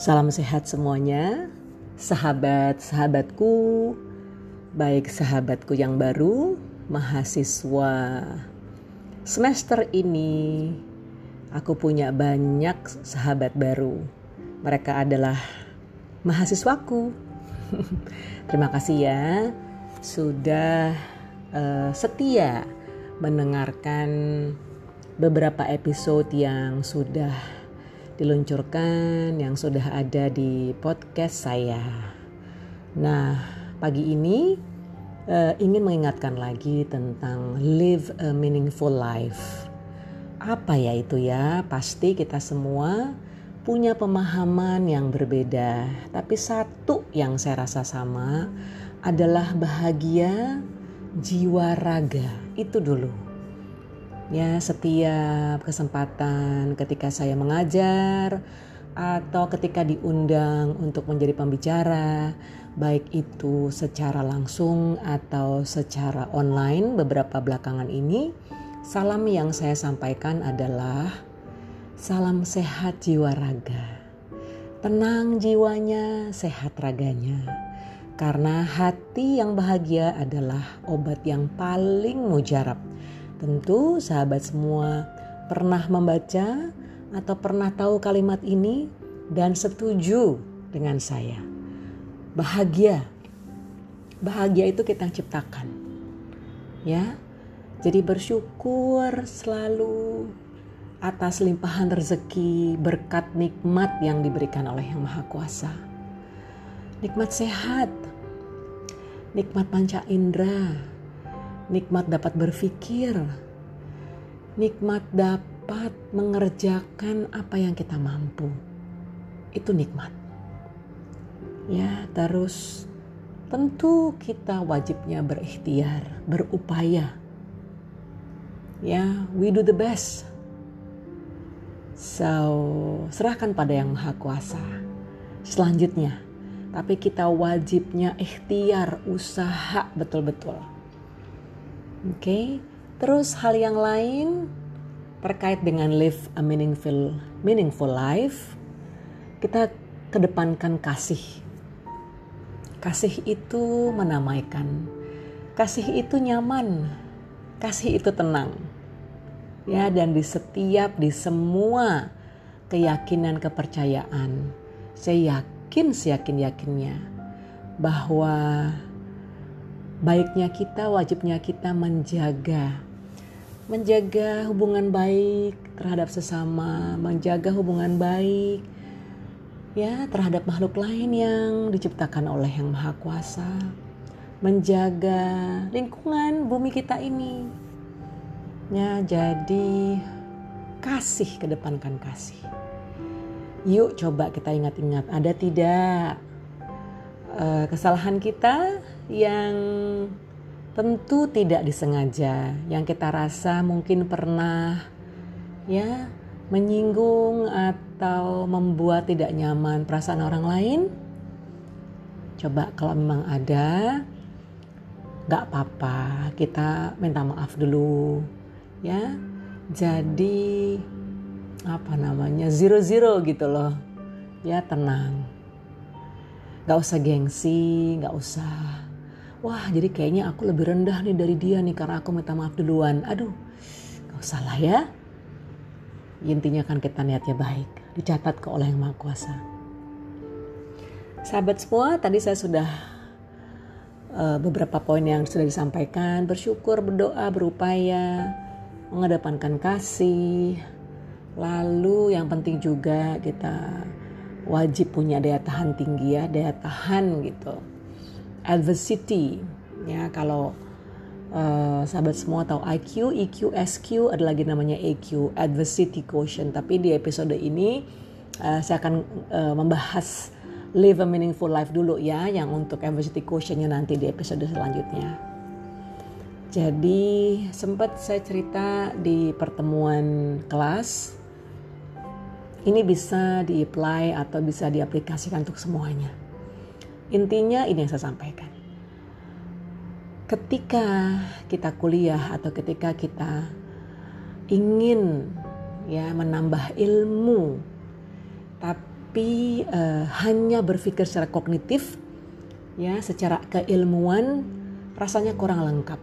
Salam sehat semuanya, sahabat-sahabatku, baik sahabatku yang baru, mahasiswa. Semester ini aku punya banyak sahabat baru. Mereka adalah mahasiswaku. Terima kasih ya sudah uh, setia mendengarkan beberapa episode yang sudah diluncurkan yang sudah ada di podcast saya. Nah, pagi ini uh, ingin mengingatkan lagi tentang live a meaningful life. Apa ya itu ya? Pasti kita semua punya pemahaman yang berbeda, tapi satu yang saya rasa sama adalah bahagia jiwa raga. Itu dulu Ya, setiap kesempatan ketika saya mengajar atau ketika diundang untuk menjadi pembicara, baik itu secara langsung atau secara online beberapa belakangan ini, salam yang saya sampaikan adalah salam sehat jiwa raga. Tenang jiwanya, sehat raganya. Karena hati yang bahagia adalah obat yang paling mujarab Tentu sahabat semua pernah membaca atau pernah tahu kalimat ini dan setuju dengan saya. Bahagia. Bahagia itu kita ciptakan. Ya. Jadi bersyukur selalu atas limpahan rezeki, berkat nikmat yang diberikan oleh Yang Maha Kuasa. Nikmat sehat, nikmat panca indera, nikmat dapat berpikir, nikmat dapat mengerjakan apa yang kita mampu. Itu nikmat. Ya, terus tentu kita wajibnya berikhtiar, berupaya. Ya, we do the best. So, serahkan pada Yang Maha Kuasa. Selanjutnya, tapi kita wajibnya ikhtiar, usaha betul-betul Oke, okay. terus hal yang lain terkait dengan live a meaningful meaningful life, kita kedepankan kasih. Kasih itu menamaikan. Kasih itu nyaman. Kasih itu tenang. Ya, dan di setiap di semua keyakinan kepercayaan, saya yakin seyakin-yakinnya bahwa baiknya kita, wajibnya kita menjaga menjaga hubungan baik terhadap sesama, menjaga hubungan baik ya terhadap makhluk lain yang diciptakan oleh Yang Maha Kuasa, menjaga lingkungan bumi kita ini. Ya, jadi kasih kedepankan kasih. Yuk coba kita ingat-ingat ada tidak uh, kesalahan kita yang tentu tidak disengaja, yang kita rasa mungkin pernah ya menyinggung atau membuat tidak nyaman perasaan orang lain. Coba kalau memang ada, nggak apa-apa, kita minta maaf dulu, ya. Jadi apa namanya zero zero gitu loh, ya tenang Gak usah gengsi, gak usah. Wah jadi kayaknya aku lebih rendah nih dari dia nih karena aku minta maaf duluan. Aduh gak usah lah ya. Intinya kan kita niatnya baik. Dicatat ke oleh yang Maha Kuasa. Sahabat semua tadi saya sudah uh, beberapa poin yang sudah disampaikan. Bersyukur, berdoa, berupaya. Mengedepankan kasih. Lalu yang penting juga kita wajib punya daya tahan tinggi ya, daya tahan gitu. Adversity ya kalau uh, sahabat semua tahu IQ, EQ, SQ ada lagi namanya EQ, adversity quotient. Tapi di episode ini uh, saya akan uh, membahas live a meaningful life dulu ya, yang untuk adversity quotientnya nanti di episode selanjutnya. Jadi sempat saya cerita di pertemuan kelas ini bisa di-apply atau bisa diaplikasikan untuk semuanya. Intinya ini yang saya sampaikan. Ketika kita kuliah atau ketika kita ingin ya menambah ilmu tapi uh, hanya berpikir secara kognitif ya secara keilmuan rasanya kurang lengkap.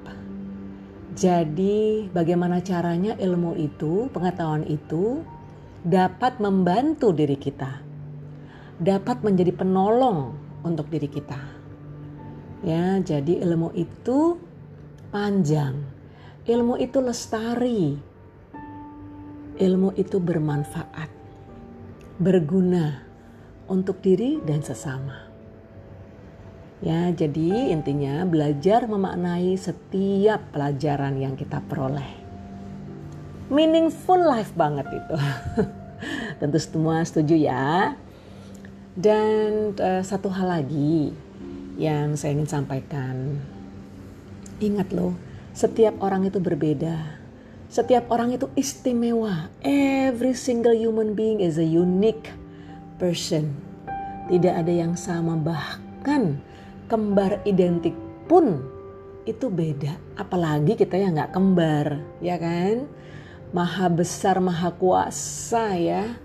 Jadi bagaimana caranya ilmu itu, pengetahuan itu dapat membantu diri kita. Dapat menjadi penolong untuk diri kita. Ya, jadi ilmu itu panjang. Ilmu itu lestari. Ilmu itu bermanfaat berguna untuk diri dan sesama. Ya, jadi intinya belajar memaknai setiap pelajaran yang kita peroleh. Meaningful life banget itu. Tentu semua setuju ya. Dan uh, satu hal lagi yang saya ingin sampaikan. Ingat loh, setiap orang itu berbeda setiap orang itu istimewa. Every single human being is a unique person. Tidak ada yang sama bahkan kembar identik pun itu beda. Apalagi kita yang nggak kembar, ya kan? Maha besar, maha kuasa ya.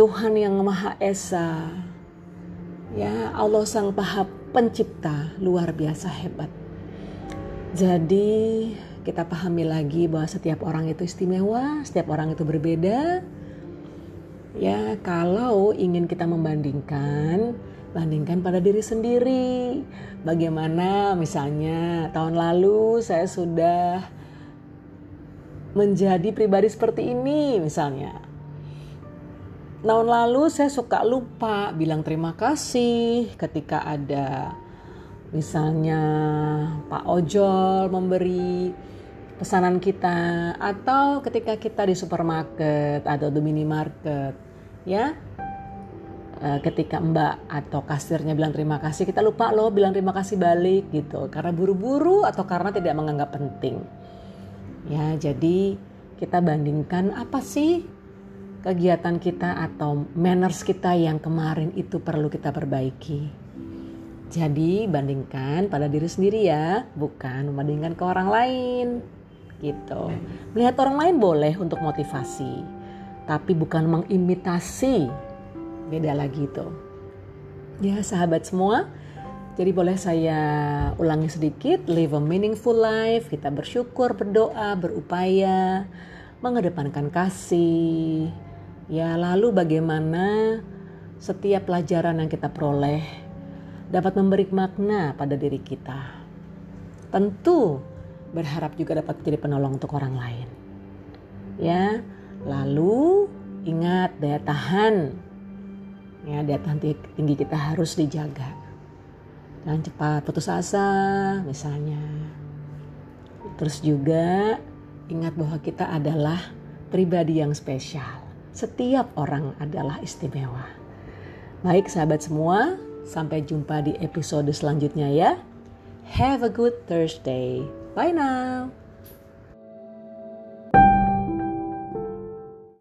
Tuhan yang maha esa. Ya, Allah sang paha pencipta luar biasa hebat. Jadi kita pahami lagi bahwa setiap orang itu istimewa, setiap orang itu berbeda. Ya, kalau ingin kita membandingkan, bandingkan pada diri sendiri. Bagaimana misalnya tahun lalu saya sudah menjadi pribadi seperti ini misalnya. Tahun lalu saya suka lupa bilang terima kasih ketika ada misalnya Pak Ojol memberi pesanan kita atau ketika kita di supermarket atau di minimarket ya. Eh, ketika mbak atau kasirnya bilang terima kasih kita lupa loh bilang terima kasih balik gitu. Karena buru-buru atau karena tidak menganggap penting. Ya jadi kita bandingkan apa sih kegiatan kita atau manners kita yang kemarin itu perlu kita perbaiki jadi bandingkan pada diri sendiri ya bukan membandingkan ke orang lain gitu. Melihat orang lain boleh untuk motivasi, tapi bukan mengimitasi. Beda lagi itu. Ya sahabat semua, jadi boleh saya ulangi sedikit, live a meaningful life, kita bersyukur, berdoa, berupaya, mengedepankan kasih. Ya lalu bagaimana setiap pelajaran yang kita peroleh dapat memberi makna pada diri kita. Tentu berharap juga dapat menjadi penolong untuk orang lain. Ya, lalu ingat daya tahan. Ya, daya tahan tinggi kita harus dijaga. Jangan cepat putus asa misalnya. Terus juga ingat bahwa kita adalah pribadi yang spesial. Setiap orang adalah istimewa. Baik sahabat semua, sampai jumpa di episode selanjutnya ya. Have a good Thursday. Bye now.